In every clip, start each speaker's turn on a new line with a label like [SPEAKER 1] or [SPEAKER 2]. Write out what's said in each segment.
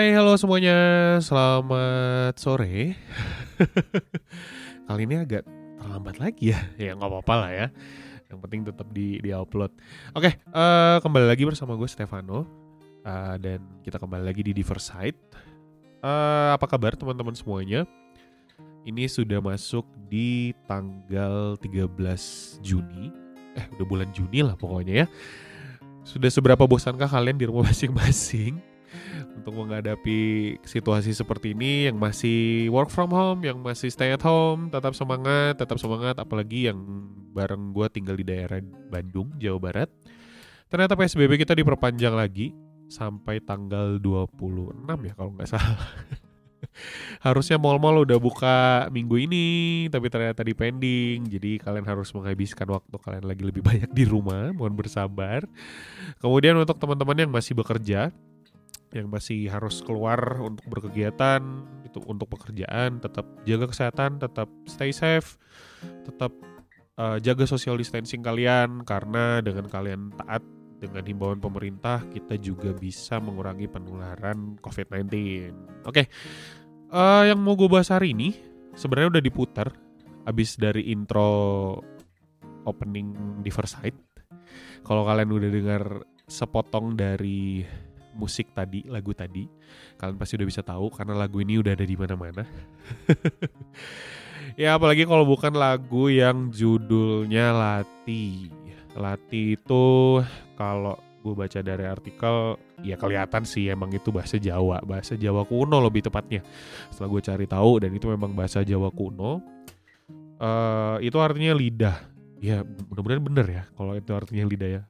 [SPEAKER 1] Hai,
[SPEAKER 2] halo semuanya. Selamat sore. Kali ini agak terlambat lagi ya. Ya nggak apa-apa lah ya. Yang penting tetap di di upload. Oke, eh, kembali lagi bersama gue Stefano Eh, dan kita kembali lagi di Diverside. Eh, apa kabar teman-teman semuanya? Ini sudah masuk di tanggal 13 Juni. Eh, udah bulan Juni lah pokoknya ya. Sudah seberapa bosankah kalian di rumah masing-masing? Untuk menghadapi situasi seperti ini yang masih work from home, yang masih stay at home, tetap semangat, tetap semangat apalagi yang bareng gue tinggal di daerah Bandung, Jawa Barat. Ternyata PSBB kita diperpanjang lagi sampai tanggal 26 ya kalau nggak salah. Harusnya mall-mall udah buka minggu ini, tapi ternyata di pending. Jadi kalian harus menghabiskan waktu kalian lagi lebih banyak di rumah, mohon bersabar. Kemudian untuk teman-teman yang masih bekerja, yang masih harus keluar untuk berkegiatan itu untuk pekerjaan tetap jaga kesehatan tetap stay safe tetap uh, jaga social distancing kalian. Karena dengan kalian taat dengan himbauan pemerintah kita juga bisa mengurangi penularan COVID-19 oke eh, yang mau gue bahas hari ini sebenarnya udah diputar abis dari intro opening Diverside kalau kalian udah dengar sepotong dari musik tadi, lagu tadi, kalian pasti udah bisa tahu karena lagu ini udah ada di mana-mana. ya apalagi kalau bukan lagu yang judulnya Lati. Lati itu kalau gue baca dari artikel ya kelihatan sih emang itu bahasa Jawa, bahasa Jawa kuno lebih tepatnya. Setelah gue cari tahu dan itu memang bahasa Jawa kuno. eh itu artinya lidah. Ya mudah-mudahan bener ya kalau itu artinya lidah ya.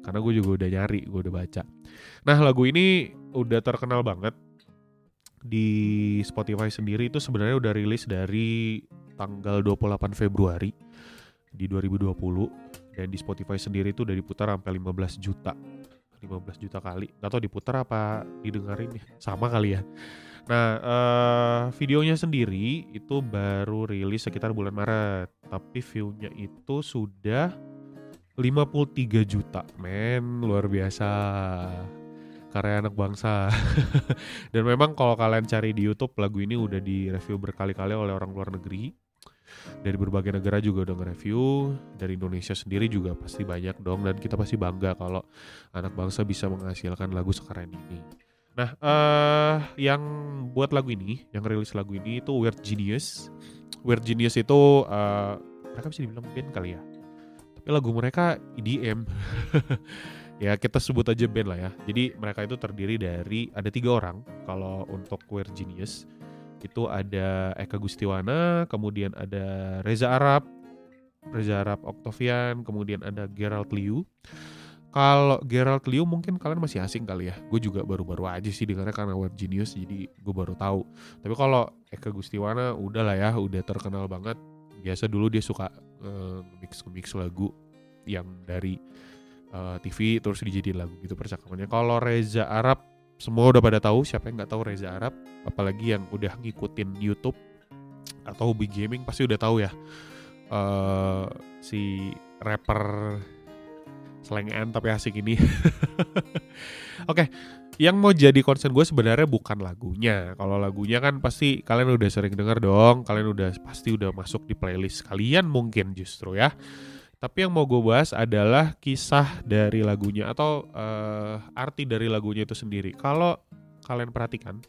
[SPEAKER 2] Karena gue juga udah nyari, gue udah baca. Nah lagu ini udah terkenal banget di Spotify sendiri. Itu sebenarnya udah rilis dari tanggal 28 Februari di 2020 dan di Spotify sendiri itu udah diputar sampai 15 juta. 15 juta kali. Gak tau diputar apa didengarin ya. Sama kali ya. Nah eh, videonya sendiri itu baru rilis sekitar bulan Maret. Tapi viewnya itu sudah 53 juta. Men luar biasa. Karya anak bangsa. Dan memang kalau kalian cari di YouTube lagu ini udah di review berkali-kali oleh orang luar negeri. Dari berbagai negara juga udah nge-review. Dari Indonesia sendiri juga pasti banyak dong. Dan kita pasti bangga kalau anak bangsa bisa menghasilkan lagu sekeren ini. Nah eh yang buat lagu ini yang rilis lagu ini itu Weird Genius. Weird Genius itu eh, mereka bisa dibilang band kali ya tapi lagu mereka EDM ya kita sebut aja band lah ya. Jadi mereka itu terdiri dari ada tiga orang. Kalau untuk Weird Genius itu ada Eka Gustiwana kemudian ada Reza Arab Reza Arab Octavian kemudian ada Gerald Liu. Kalau Gerald Liu mungkin kalian masih asing kali ya. Gue juga baru-baru aja sih dengarnya karena Weird Genius jadi gue baru tahu. Tapi kalau Eka Gustiwana udah lah ya udah terkenal banget biasa dulu dia suka eh, mix mix lagu yang dari eh, TV terus dijadiin lagu gitu percakapannya. Kalau Reza Arab semua udah pada tahu siapa yang nggak tahu Reza Arab, apalagi yang udah ngikutin YouTube atau hobi gaming pasti udah tahu ya eh si rapper selengean tapi asik ini. Oke, yang mau jadi concern gue sebenarnya bukan lagunya. Kalau lagunya kan pasti kalian udah sering denger dong, kalian udah pasti udah masuk di playlist kalian mungkin justru ya. Tapi yang mau gue bahas adalah kisah dari lagunya atau eh, arti dari lagunya itu sendiri. Kalau kalian perhatikan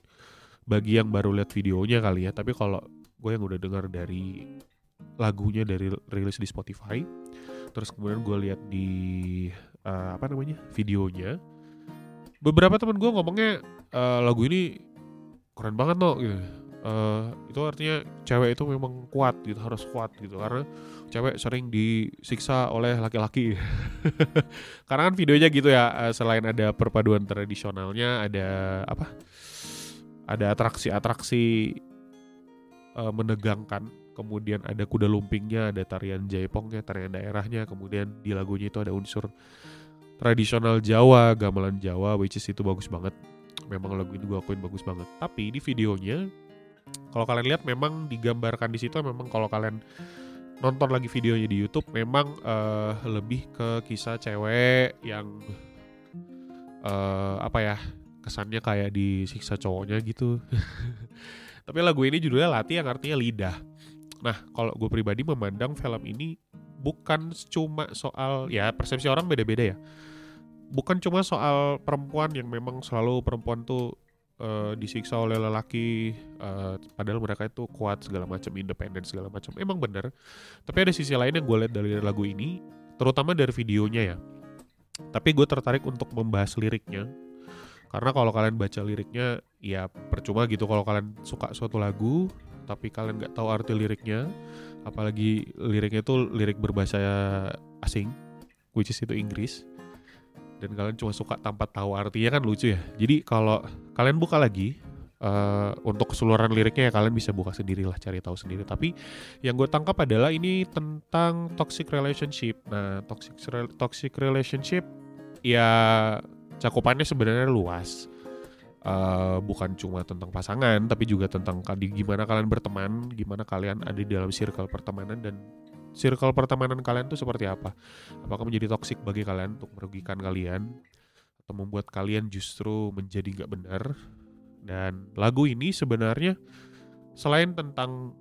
[SPEAKER 2] bagi yang baru lihat videonya kali ya tapi kalau gue yang udah dengar dari lagunya dari rilis di Spotify terus kemudian gue lihat di uh, apa namanya videonya beberapa teman gue ngomongnya uh, lagu ini keren banget no gitu. Uh, itu artinya cewek itu memang kuat gitu harus kuat gitu karena cewek sering disiksa oleh laki-laki. Karena kan videonya gitu ya selain ada perpaduan tradisionalnya ada apa? Ada atraksi-atraksi uh, menegangkan. Kemudian ada kuda lumpingnya ada tarian jaipongnya tarian daerahnya kemudian di lagunya itu ada unsur tradisional Jawa, gamelan Jawa, which is itu bagus banget. Memang lagu ini gue akuin bagus banget. Tapi di videonya, kalau kalian lihat memang digambarkan di situ memang kalau kalian nonton lagi videonya di YouTube memang uh, lebih ke kisah cewek yang uh, apa ya kesannya kayak disiksa cowoknya gitu. Tapi lagu ini judulnya Lati yang artinya lidah. Nah, kalau gue pribadi memandang film ini bukan cuma soal ya persepsi orang beda-beda ya bukan cuma soal perempuan yang memang selalu perempuan tuh uh, disiksa oleh lelaki uh, padahal mereka itu kuat segala macam independen segala macam. Emang bener. Tapi ada sisi lain yang gue lihat dari lagu ini terutama dari videonya ya. Tapi gue tertarik untuk membahas liriknya. Karena kalau kalian baca liriknya ya percuma gitu kalau kalian suka suatu lagu tapi kalian nggak tahu arti liriknya. Apalagi liriknya itu lirik berbahasa asing which is itu Inggris dan kalian cuma suka tanpa tahu artinya kan lucu ya. Jadi kalau kalian buka lagi uh, untuk keseluruhan liriknya ya kalian bisa buka sendiri lah cari tahu sendiri. Tapi yang gue tangkap adalah ini tentang toxic relationship. Nah toxic toxic relationship ya cakupannya sebenarnya luas. Uh, bukan cuma tentang pasangan tapi juga tentang gimana kalian berteman, gimana kalian ada di dalam circle pertemanan dan circle pertemanan kalian tuh seperti apa? Apakah menjadi toksik bagi kalian untuk merugikan kalian atau membuat kalian justru menjadi nggak benar? Dan lagu ini sebenarnya selain tentang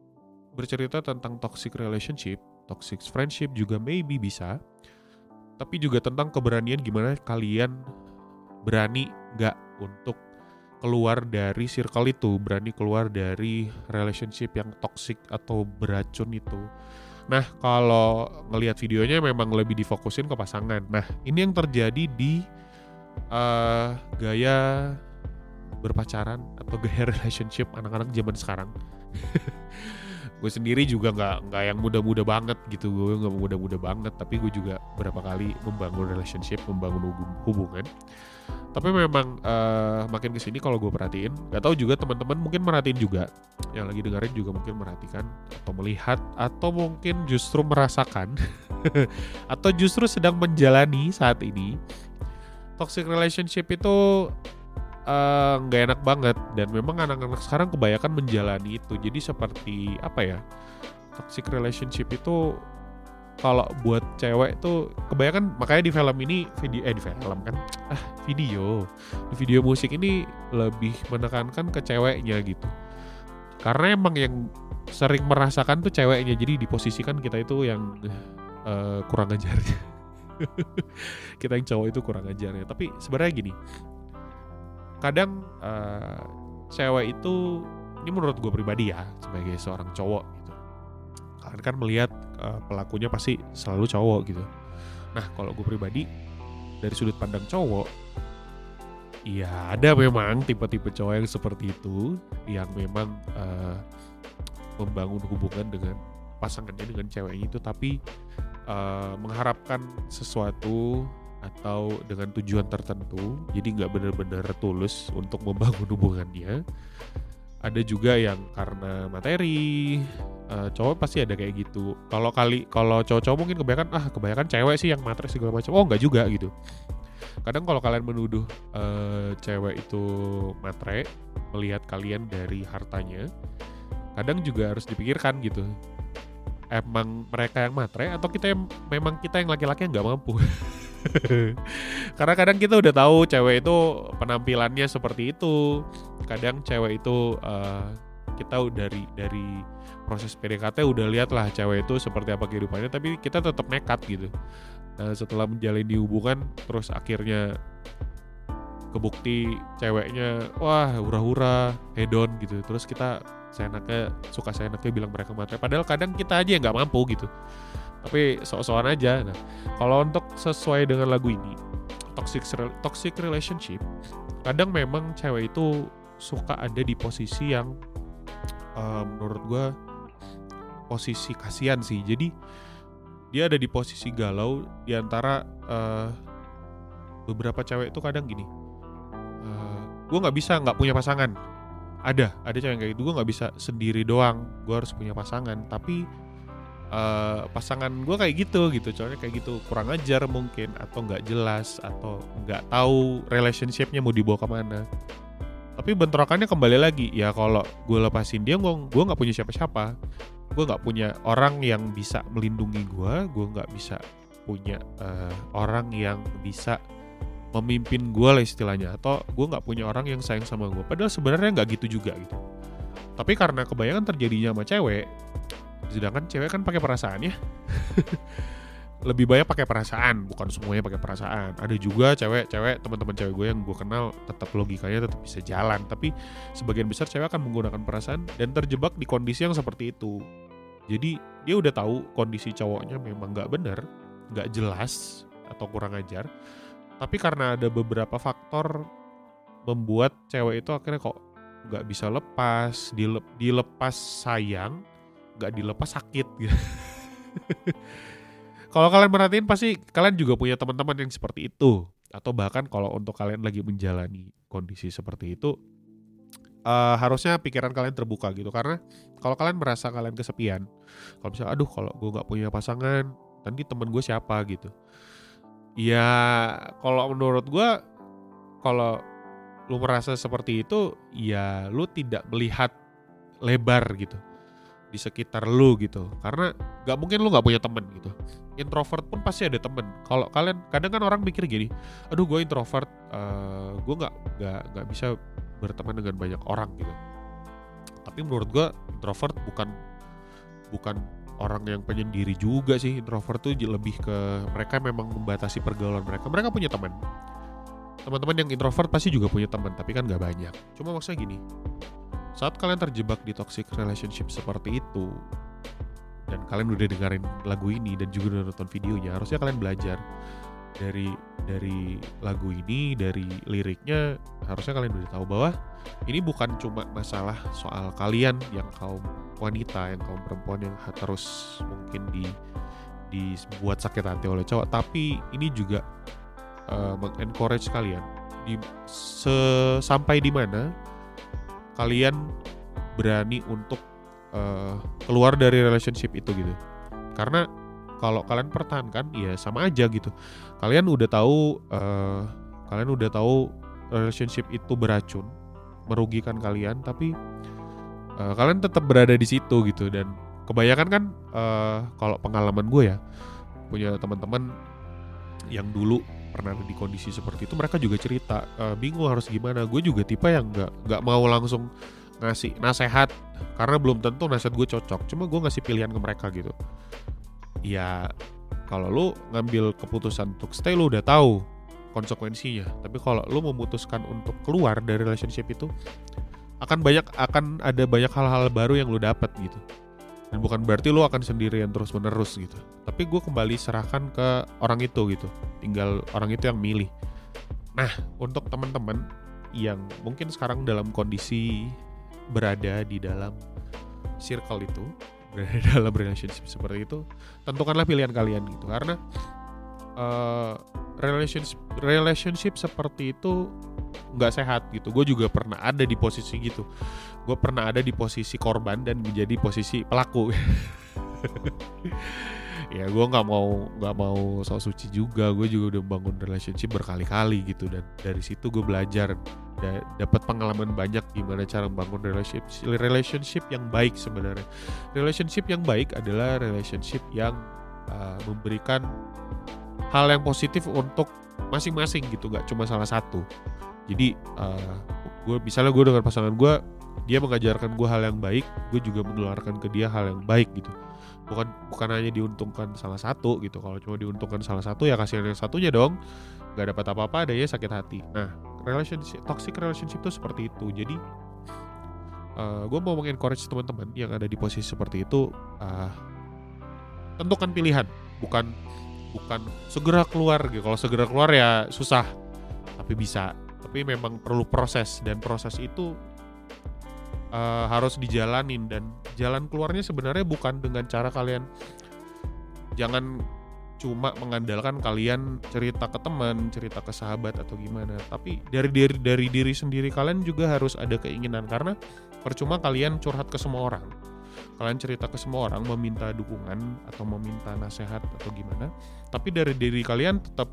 [SPEAKER 2] bercerita tentang toxic relationship, toxic friendship juga maybe bisa, tapi juga tentang keberanian gimana kalian berani nggak untuk keluar dari circle itu, berani keluar dari relationship yang toxic atau beracun itu Nah, kalau ngelihat videonya memang lebih difokusin ke pasangan. Nah, ini yang terjadi di uh, gaya berpacaran atau gaya relationship anak-anak zaman sekarang. gue sendiri juga nggak nggak yang muda-muda banget gitu gue nggak muda-muda banget tapi gue juga berapa kali membangun relationship membangun hubungan tapi memang uh, makin ke sini kalau gue perhatiin nggak tahu juga teman-teman mungkin merhatiin juga. Yang lagi dengerin juga mungkin merhatikan atau melihat atau mungkin justru merasakan atau justru sedang menjalani saat ini. Toxic relationship itu eh, nggak uh, enak banget dan memang anak-anak sekarang kebanyakan menjalani itu. Jadi seperti apa ya toxic relationship itu kalau buat cewek tuh kebanyakan makanya di film ini video eh di film kan ah video. Di video musik ini lebih menekankan ke ceweknya gitu. Karena emang yang sering merasakan tuh ceweknya. Jadi diposisikan kita itu yang uh, kurang ajarnya. Kita yang cowok itu kurang ajarnya. Tapi sebenarnya gini kadang uh, cewek itu ini menurut gue pribadi ya sebagai seorang cowok kalian kan melihat uh, pelakunya pasti selalu cowok gitu. Nah kalau gue pribadi dari sudut pandang cowok Iya ada memang tipe-tipe cowok yang seperti itu yang memang uh, membangun hubungan dengan pasangannya dengan ceweknya itu tapi uh, mengharapkan sesuatu atau dengan tujuan tertentu jadi nggak benar-benar tulus untuk membangun hubungannya ada juga yang karena materi uh, cowok pasti ada kayak gitu. Kalau kali kalau cowok-cowok mungkin kebanyakan ah kebanyakan cewek sih yang materi segala macam. Oh nggak juga gitu. Kadang kalau kalian menuduh uh, cewek itu matre melihat kalian dari hartanya kadang juga harus dipikirkan gitu. Emang mereka yang matre atau kita yang memang kita yang laki-laki yang nggak mampu karena kadang kita udah tahu cewek itu penampilannya seperti itu. Kadang cewek itu uh, kita dari dari proses PDKT udah lihat lah cewek itu seperti apa kehidupannya tapi kita tetap nekat gitu. Nah, setelah menjalani hubungan terus akhirnya kebukti ceweknya wah hura-hura hedon gitu. Terus kita seenaknya suka seenaknya bilang mereka matre padahal kadang kita aja yang nggak mampu gitu tapi sok-sokan aja. Nah kalau untuk sesuai dengan lagu ini toxic toxic relationship kadang memang cewek itu suka ada di posisi yang eh, menurut gue posisi kasihan sih. Jadi dia ada di posisi galau di antara eh, beberapa cewek itu kadang gini gue nggak bisa nggak punya pasangan. Ada ada cewek kayak gitu. Gue nggak bisa sendiri doang. Gue harus punya pasangan. Tapi eh, pasangan gue kayak gitu gitu. Cowoknya kayak gitu kurang ajar mungkin atau nggak jelas atau nggak tahu relationshipnya mau dibawa ke mana. Tapi bentrokannya kembali lagi ya kalau gue lepasin dia gue gue nggak punya siapa-siapa. Gue nggak punya orang yang bisa melindungi gue gue nggak bisa punya eh, orang yang bisa memimpin gue lah istilahnya. Atau gue nggak punya orang yang sayang sama gue padahal sebenarnya nggak gitu juga gitu. Tapi karena kebanyakan terjadinya sama cewek sedangkan cewek kan pakai perasaan ya. Lebih banyak pakai perasaan bukan semuanya pakai perasaan. Ada juga cewek-cewek teman-teman cewek gue yang gue kenal tetap logikanya tetap bisa jalan. Tapi sebagian besar cewek akan menggunakan perasaan dan terjebak di kondisi yang seperti itu. Jadi dia udah tahu kondisi cowoknya memang nggak bener nggak jelas atau kurang ajar. Tapi karena ada beberapa faktor membuat cewek itu akhirnya kok nggak bisa lepas dilep, dilepas sayang nggak dilepas sakit gitu. Kalau kalian merhatiin pasti kalian juga punya teman-teman yang seperti itu. Atau bahkan kalau untuk kalian lagi menjalani kondisi seperti itu eh, harusnya pikiran kalian terbuka gitu. Karena kalau kalian merasa kalian kesepian kalau misalnya aduh kalau gue nggak punya pasangan nanti temen gue siapa gitu. Ya kalau menurut gue kalau lu merasa seperti itu ya lu tidak melihat lebar gitu di sekitar lu gitu. Karena nggak mungkin lu nggak punya temen gitu. Introvert pun pasti ada temen. Kalau kalian kadang kan orang mikir gini aduh gue introvert eh gue nggak nggak nggak bisa berteman dengan banyak orang gitu. Tapi menurut gue introvert bukan bukan orang yang penyendiri juga sih. Introvert tuh lebih ke mereka memang membatasi pergaulan mereka. Mereka punya teman teman-teman yang introvert pasti juga punya teman tapi kan nggak banyak. Cuma maksudnya gini saat kalian terjebak di toxic relationship seperti itu dan kalian udah dengerin lagu ini dan juga udah nonton videonya harusnya kalian belajar dari dari lagu ini dari liriknya harusnya kalian udah tahu bahwa ini bukan cuma masalah soal kalian yang kaum wanita yang kaum perempuan yang terus mungkin di dibuat sakit hati oleh cowok tapi ini juga uh, mengencourage kalian. Di sampai di mana kalian berani untuk uh, keluar dari relationship itu gitu. Karena kalau kalian pertahankan ya sama aja gitu. Kalian udah tahu uh, kalian udah tahu relationship itu beracun merugikan kalian tapi uh, kalian tetap berada di situ gitu. Dan kebanyakan kan uh, kalau pengalaman gue ya punya teman-teman yang dulu pernah ada di kondisi seperti itu mereka juga cerita "Eh, bingung harus gimana. Gue juga tipe yang nggak nggak mau langsung ngasih nasehat karena belum tentu nasihat gue cocok cuma gue ngasih pilihan ke mereka gitu. Ya kalau lu ngambil keputusan untuk stay lu udah tahu konsekuensinya. Tapi kalau lu memutuskan untuk keluar dari relationship itu akan banyak akan ada banyak hal-hal baru yang lu dapat gitu dan bukan berarti lu akan sendirian terus menerus gitu. Tapi gue kembali serahkan ke orang itu gitu. Tinggal orang itu yang milih. Nah untuk teman-teman yang mungkin sekarang dalam kondisi berada di dalam circle itu berada dalam relationship seperti itu tentukanlah pilihan kalian gitu. Karena eh, relationship relationship seperti itu nggak sehat gitu. Gue juga pernah ada di posisi gitu. Gue pernah ada di posisi korban dan menjadi posisi pelaku. Ya gue nggak mau nggak mau sok suci juga. Gue juga udah bangun relationship berkali-kali gitu dan dari situ gue belajar da- dapat pengalaman banyak gimana cara membangun relationship relationship yang baik sebenarnya. Relationship yang baik adalah relationship yang uh, memberikan hal yang positif untuk masing-masing gitu nggak cuma salah satu. Jadi uh, gue misalnya gue dengan pasangan gue dia mengajarkan gue hal yang baik gue juga menularkan ke dia hal yang baik gitu. Bukan bukan hanya diuntungkan salah satu gitu. Kalau cuma diuntungkan salah satu ya kasihan yang satunya dong. Nggak dapat apa-apa ada ya sakit hati. Nah relationship toxic relationship tuh seperti itu. Jadi uh, gue mau mengencourage teman-teman yang ada di posisi seperti itu uh, tentukan pilihan. Bukan bukan segera keluar gitu kalau segera keluar ya susah tapi bisa tapi memang perlu proses dan proses itu uh, harus dijalanin dan jalan keluarnya sebenarnya bukan dengan cara kalian jangan cuma mengandalkan kalian cerita ke teman, cerita ke sahabat atau gimana. Tapi dari diri dari diri sendiri kalian juga harus ada keinginan karena percuma kalian curhat ke semua orang. Kalian cerita ke semua orang meminta dukungan atau meminta nasihat atau gimana. Tapi dari diri kalian tetap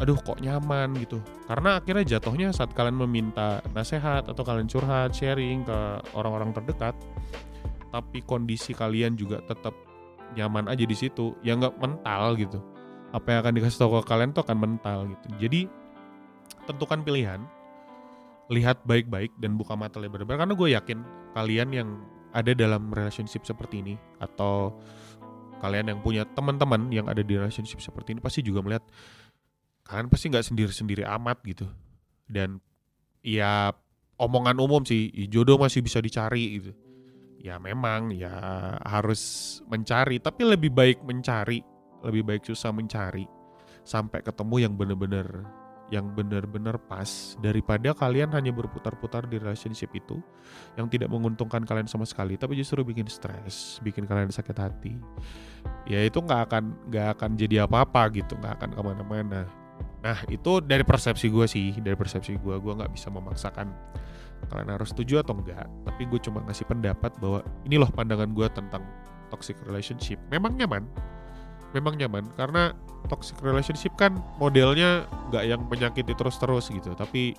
[SPEAKER 2] aduh kok nyaman gitu. Karena akhirnya jatuhnya saat kalian meminta nasihat atau kalian curhat, sharing ke orang-orang terdekat, tapi kondisi kalian juga tetap nyaman aja di situ ya nggak mental gitu apa yang akan dikasih tahu ke kalian tuh akan mental gitu jadi tentukan pilihan lihat baik-baik dan buka mata lebar-lebar karena gue yakin kalian yang ada dalam relationship seperti ini atau kalian yang punya teman-teman yang ada di relationship seperti ini pasti juga melihat kalian pasti nggak sendiri-sendiri amat gitu. Dan ya omongan umum sih jodoh masih bisa dicari gitu. Ya memang ya harus mencari tapi lebih baik mencari lebih baik susah mencari sampai ketemu yang benar-benar yang benar-benar pas daripada kalian hanya berputar-putar di relationship itu yang tidak menguntungkan kalian sama sekali tapi justru bikin stres bikin kalian sakit hati. Ya itu nggak akan nggak akan jadi apa-apa gitu nggak akan ke mana-mana. Nah itu dari persepsi gue sih dari persepsi gue gue nggak bisa memaksakan kalian harus setuju atau enggak tapi gue cuma ngasih pendapat bahwa ini loh pandangan gue tentang toxic relationship. Memang nyaman memang nyaman. Karena toxic relationship kan modelnya nggak yang menyakiti terus-terus gitu. Tapi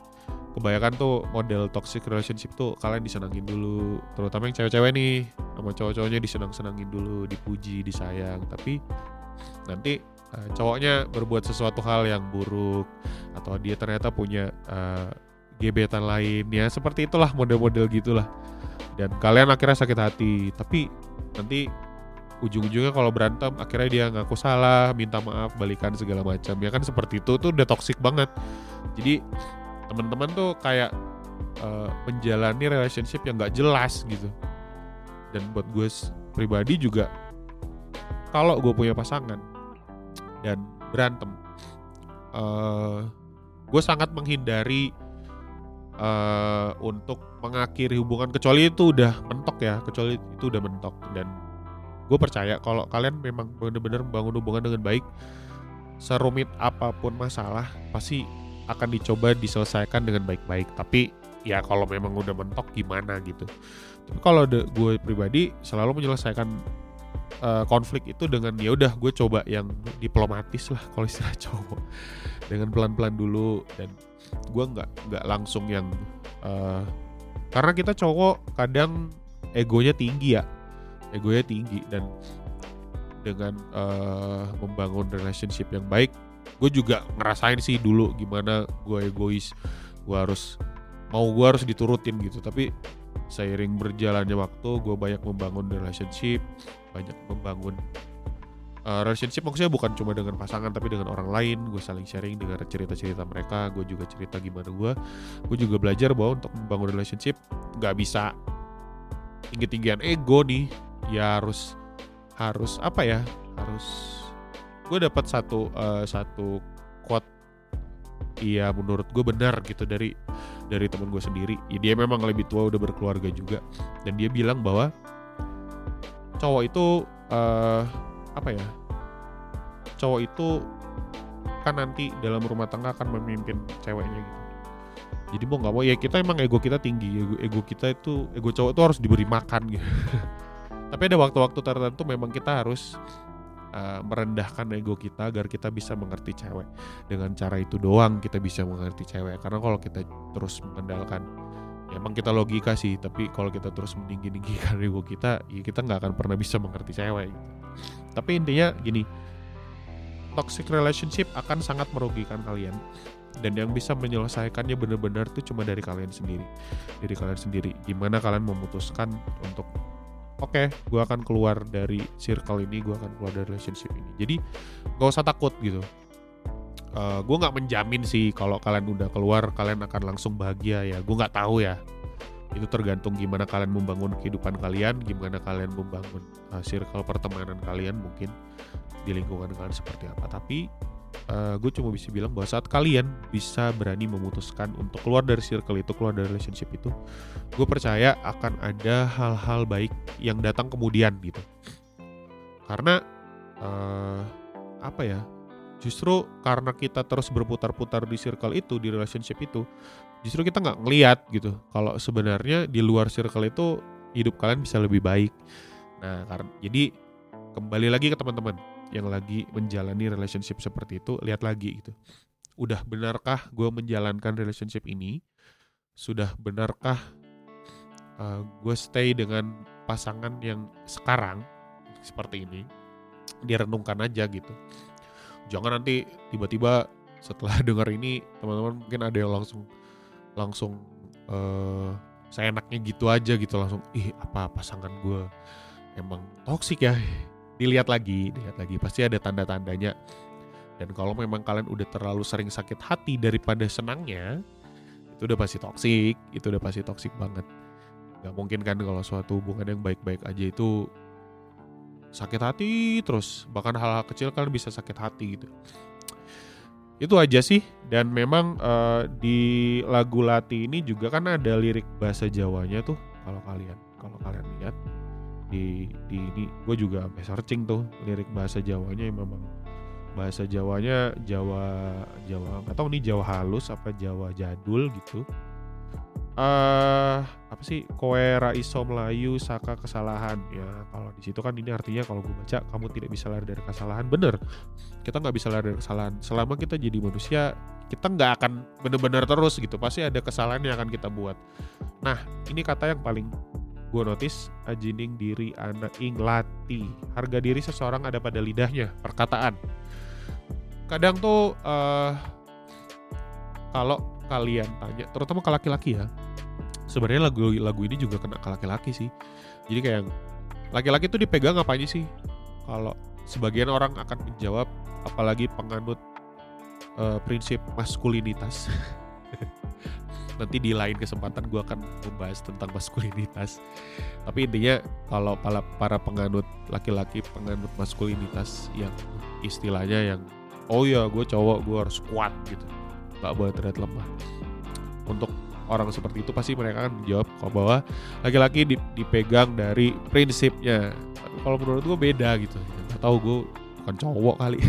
[SPEAKER 2] kebanyakan tuh model toxic relationship tuh kalian disenangin dulu. Terutama yang cewek-cewek nih sama cowok-cowoknya disenang-senangin dulu dipuji disayang. Tapi nanti uh, cowoknya berbuat sesuatu hal yang buruk atau dia ternyata punya uh, gebetan lain. Ya seperti itulah model-model gitulah. Dan kalian akhirnya sakit hati. Tapi nanti ujung-ujungnya kalau berantem akhirnya dia ngaku salah minta maaf balikan segala macam. Ya kan seperti itu tuh udah toxic banget. Jadi teman-teman tuh kayak uh, menjalani relationship yang gak jelas gitu. Dan buat gue pribadi juga kalau gue punya pasangan dan berantem uh, gue sangat menghindari uh, untuk mengakhiri hubungan kecuali itu udah mentok ya kecuali itu udah mentok. Dan gue percaya kalau kalian memang benar-benar membangun hubungan dengan baik serumit apa pun masalah pasti akan dicoba diselesaikan dengan baik-baik. Tapi ya kalau memang udah mentok gimana gitu? Tapi kalau gue pribadi selalu menyelesaikan uh, konflik itu dengan ya udah gue coba yang diplomatis lah kalau istilah cowok. Dengan pelan-pelan dulu dan gue nggak nggak langsung yang uh, karena kita cowok kadang egonya tinggi ya egonya tinggi dan dengan uh, membangun relationship yang baik gue juga ngerasain sih dulu gimana gue egois gue harus mau gue harus diturutin gitu. Tapi seiring berjalannya waktu gue banyak membangun relationship banyak membangun uh, relationship maksudnya bukan cuma dengan pasangan tapi dengan orang lain. Gue saling sharing dengan cerita-cerita mereka gue juga cerita gimana gue. Gue juga belajar bahwa untuk membangun relationship nggak bisa tinggi-tinggian ego nih ya harus harus apa ya harus gue dapat satu uh, satu quote iya menurut gue benar gitu dari dari temen gue sendiri. Ya, dia memang lebih tua udah berkeluarga juga. Dan dia bilang bahwa cowok itu uh, apa ya cowok itu kan nanti dalam rumah tangga akan memimpin ceweknya gitu. Jadi mau nggak mau ya kita emang ego kita tinggi ego, ego kita itu ego cowok itu harus diberi makan gitu tapi ada waktu-waktu tertentu memang kita harus uh, merendahkan ego kita agar kita bisa mengerti cewek. Dengan cara itu doang kita bisa mengerti cewek. Karena kalau kita terus mengandalkan ya emang kita logika sih tapi kalau kita terus meninggi-ninggikan ego kita ya kita nggak akan pernah bisa mengerti cewek. Tapi intinya gini, toxic relationship akan sangat merugikan kalian. Dan yang bisa menyelesaikannya benar-benar itu cuma dari kalian sendiri. Dari kalian sendiri. Gimana kalian memutuskan untuk oke okay, gue akan keluar dari circle ini gue akan keluar dari relationship ini. Jadi gak usah takut gitu. Uh, gue nggak menjamin sih kalau kalian udah keluar kalian akan langsung bahagia ya. Gue nggak tahu ya. Itu tergantung gimana kalian membangun kehidupan kalian gimana kalian membangun uh, circle pertemanan kalian mungkin di lingkungan kalian seperti apa. Tapi uh, gue cuma bisa bilang bahwa saat kalian bisa berani memutuskan untuk keluar dari circle itu keluar dari relationship itu gue percaya akan ada hal-hal baik yang datang kemudian gitu. Karena uh, apa ya justru karena kita terus berputar-putar di circle itu di relationship itu justru kita nggak ngeliat gitu. Kalau sebenarnya di luar circle itu hidup kalian bisa lebih baik. Nah karena jadi kembali lagi ke teman-teman yang lagi menjalani relationship seperti itu lihat lagi gitu. Udah benarkah gue menjalankan relationship ini? Sudah benarkah uh, gue stay dengan pasangan yang sekarang seperti ini? Direnungkan aja gitu. Jangan nanti tiba-tiba setelah dengar ini teman-teman mungkin ada yang langsung langsung uh, saya enaknya gitu aja gitu langsung ih apa pasangan gue emang toksik ya dilihat lagi dilihat lagi. Pasti ada tanda-tandanya. Dan kalau memang kalian udah terlalu sering sakit hati daripada senangnya itu udah pasti toksik itu udah pasti toksik banget. Gak mungkin kan kalau suatu hubungan yang baik-baik aja itu sakit hati terus. Bahkan hal-hal kecil kalian bisa sakit hati gitu. Itu aja sih. Dan memang uh, di lagu Lati ini juga kan ada lirik bahasa Jawanya tuh kalau kalian kalau kalian lihat di di ini. Gue juga sampai searching tuh lirik bahasa Jawanya yang memang bahasa Jawanya Jawa Jawa nggak tahu nih Jawa halus apa Jawa jadul gitu. Uh, apa sih? Koera iso melayu saka kesalahan. Ya kalau di situ kan ini artinya kalau gue baca kamu tidak bisa lari dari kesalahan. Bener. Kita nggak bisa lari dari kesalahan. Selama kita jadi manusia kita nggak akan bener-bener terus gitu. Pasti ada kesalahan yang akan kita buat. Nah ini kata yang paling gue notice ajining diri anak ing lati. Harga diri seseorang ada pada lidahnya perkataan. Kadang tuh uh, kalau kalian tanya terutama ke laki-laki ya sebenarnya lagu lagu ini juga kena ke laki-laki sih. Jadi kayak laki-laki tuh dipegang apa aja sih? Kalau sebagian orang akan menjawab apalagi penganut uh, prinsip maskulinitas nanti di lain kesempatan gue akan membahas tentang maskulinitas. Tapi intinya kalau para para penganut laki-laki penganut maskulinitas yang istilahnya yang oh ya gue cowok gue harus kuat gitu. Nggak boleh terlihat lemah. Untuk orang seperti itu pasti mereka akan menjawab kalau bahwa laki-laki dipegang dari prinsipnya. Kalau menurut gue beda gitu. Nggak tahu gue bukan cowok kali.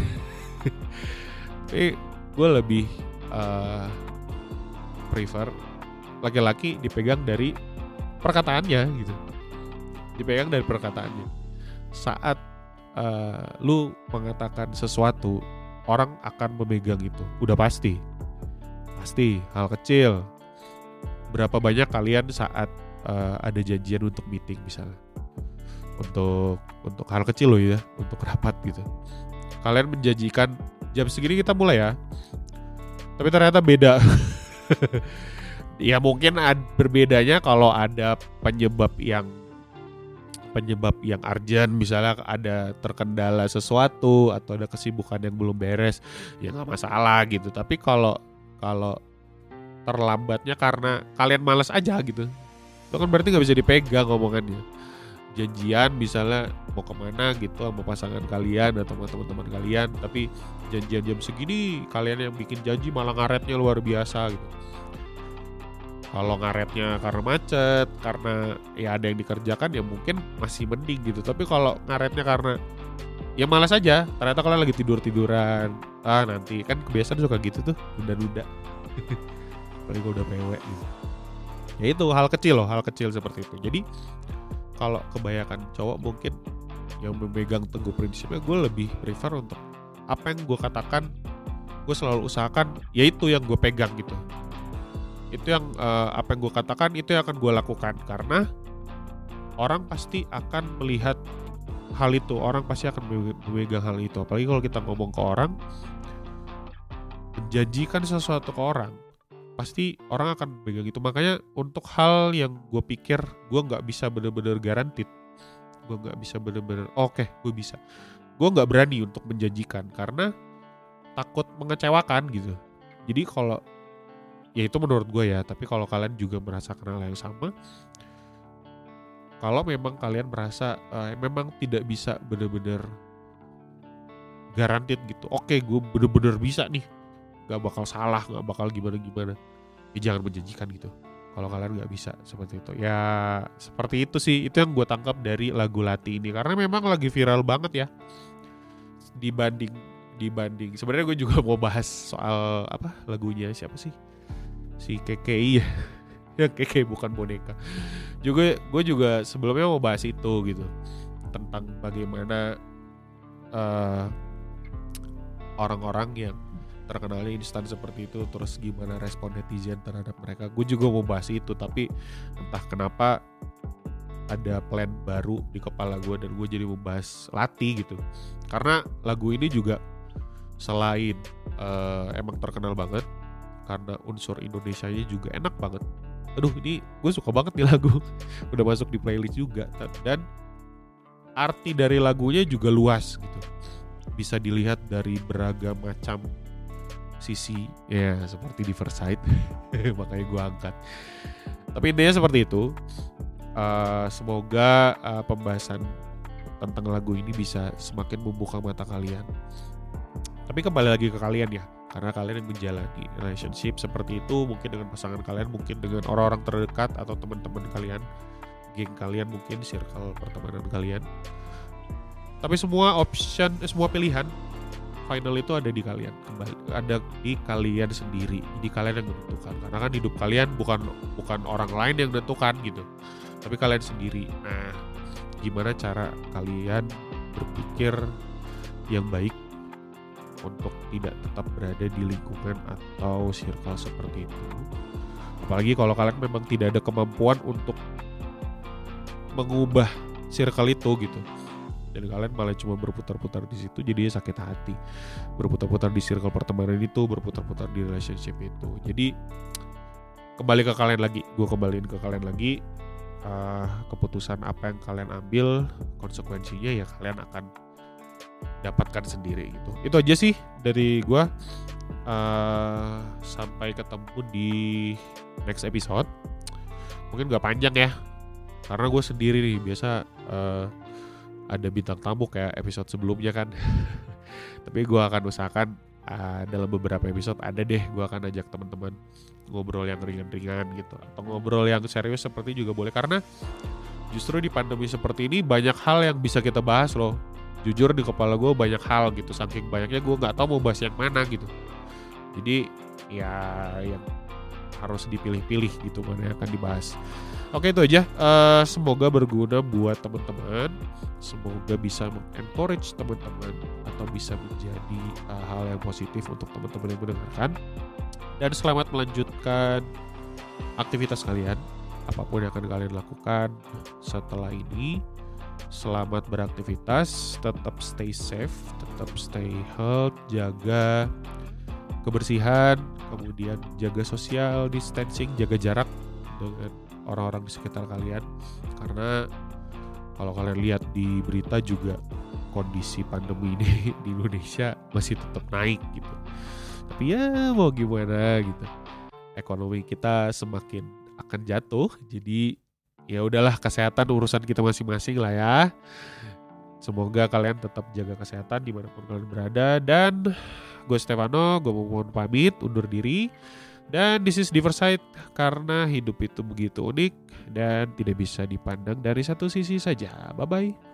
[SPEAKER 2] Tapi gue lebih uh, prefer laki-laki dipegang dari perkataannya gitu. Dipegang dari perkataannya. Saat uh, lu mengatakan sesuatu orang akan memegang itu. Udah pasti. Pasti. Hal kecil. Berapa banyak kalian saat uh, ada janjian untuk meeting misalnya? Untuk untuk hal kecil loh ya. Untuk rapat gitu. Kalian menjanjikan jam segini kita mulai ya. Tapi ternyata beda ya mungkin ad, berbedanya kalau ada penyebab yang penyebab yang urgent misalnya ada terkendala sesuatu atau ada kesibukan yang belum beres ya nggak masalah gitu. Tapi kalau kalau terlambatnya karena kalian malas aja gitu itu kan berarti nggak bisa dipegang ngomongannya janjian misalnya mau ke mana gitu sama pasangan kalian atau sama teman-teman kalian tapi janjian jam segini kalian yang bikin janji malah ngaretnya luar biasa gitu. Kalau ngaretnya karena macet karena ya ada yang dikerjakan ya mungkin masih mending gitu. Tapi kalau ngaretnya karena ya malas aja. Ternyata kalian lagi tidur tiduran ah nanti. Kan kebiasaan suka gitu tuh nunda-nunda paling gue udah PW gitu. Ya itu hal kecil loh hal kecil seperti itu. Jadi kalau kebanyakan cowok mungkin yang memegang teguh prinsipnya gue lebih prefer untuk apa yang gue katakan gue selalu usahakan yaitu yang gue pegang gitu. Itu yang uh, apa yang gue katakan itu yang akan gue lakukan. Karena orang pasti akan melihat hal itu orang pasti akan memegang hal itu. Apalagi kalau kita ngomong ke orang menjanjikan sesuatu ke orang pasti orang akan pegang itu makanya untuk hal yang gue pikir gue nggak bisa bener-bener garantit gue nggak bisa bener-bener oke okay, gue bisa. Gue nggak berani untuk menjanjikan karena takut mengecewakan gitu. Jadi kalau ya itu menurut gue ya tapi kalau kalian juga merasakan hal yang sama kalau memang kalian merasa uh, memang tidak bisa bener-bener garantit gitu oke gue bener-bener bisa nih nggak bakal salah nggak bakal gimana gimana. Ya jangan menjanjikan gitu. Kalau kalian nggak bisa seperti itu. Ya seperti itu sih. Itu yang gue tangkap dari lagu Lati ini. Karena memang lagi viral banget ya. Dibanding dibanding. Sebenarnya gue juga mau bahas soal apa lagunya siapa sih? Si KKI ya ya KKI bukan boneka. Juga gue juga sebelumnya mau bahas itu gitu. Tentang bagaimana uh, orang-orang yang terkenalnya instan seperti itu terus gimana respon netizen terhadap mereka. Gue juga mau bahas itu tapi entah kenapa ada plan baru di kepala gue dan gue jadi membahas Lati gitu. Karena lagu ini juga selain uh, emang terkenal banget karena unsur Indonesia-nya juga enak banget. Aduh ini gue suka banget nih lagu. Udah masuk di playlist juga. Dan arti dari lagunya juga luas gitu. Bisa dilihat dari beragam macam sisi ya seperti di makanya gue angkat. Tapi intinya seperti itu. Uh, semoga uh, pembahasan tentang lagu ini bisa semakin membuka mata kalian. Tapi kembali lagi ke kalian ya. Karena kalian yang menjalani relationship seperti itu mungkin dengan pasangan kalian mungkin dengan orang-orang terdekat atau teman-teman kalian geng kalian mungkin circle pertemanan kalian. Tapi semua option semua pilihan final itu ada di kalian kembali ada di kalian sendiri. Di kalian yang menentukan. Karena kan hidup kalian bukan bukan orang lain yang menentukan gitu. Tapi kalian sendiri. Nah gimana cara kalian berpikir yang baik untuk tidak tetap berada di lingkungan atau circle seperti itu? Apalagi kalau kalian memang tidak ada kemampuan untuk mengubah circle itu gitu dan kalian malah cuma berputar-putar di situ jadi sakit hati. Berputar-putar di circle pertemanan itu berputar-putar di relationship itu. Jadi kembali ke kalian lagi. Gue kembaliin ke kalian lagi. Uh, keputusan apa yang kalian ambil konsekuensinya ya kalian akan dapatkan sendiri gitu. Itu aja sih dari gue uh, sampai ketemu di next episode. Mungkin gak panjang ya karena gue sendiri nih biasa uh, ada bintang tamu kayak episode sebelumnya kan. Tapi gue akan usahakan uh, dalam beberapa episode ada deh gue akan ajak teman-teman ngobrol yang ringan-ringan gitu. Atau ngobrol yang serius seperti juga boleh karena justru di pandemi seperti ini banyak hal yang bisa kita bahas loh. Jujur di kepala gue banyak hal gitu saking banyaknya gue nggak tahu mau bahas yang mana gitu. Jadi ya yang harus dipilih-pilih gitu mana yang akan dibahas Oke itu aja. Uh, semoga berguna buat teman-teman. Semoga bisa mengencourage teman-teman atau bisa menjadi uh, hal yang positif untuk teman-teman yang mendengarkan. Dan selamat melanjutkan aktivitas kalian, apa pun yang akan kalian lakukan setelah ini. Selamat beraktivitas, tetap stay safe, tetap stay health, jaga kebersihan, kemudian jaga social distancing, jaga jarak dengan orang-orang di sekitar kalian. Karena kalau kalian lihat di berita juga kondisi pandemi ini di Indonesia masih tetap naik gitu. Tapi ya mau gimana gitu. Ekonomi kita semakin akan jatuh jadi ya udahlah kesehatan urusan kita masing-masing lah ya. Semoga kalian tetap jaga kesehatan di mana pun kalian berada. Dan gue Stefano gue mau pamit undur diri dan this is Diversite karena hidup itu begitu unik dan tidak bisa dipandang dari satu sisi saja. Bye-bye.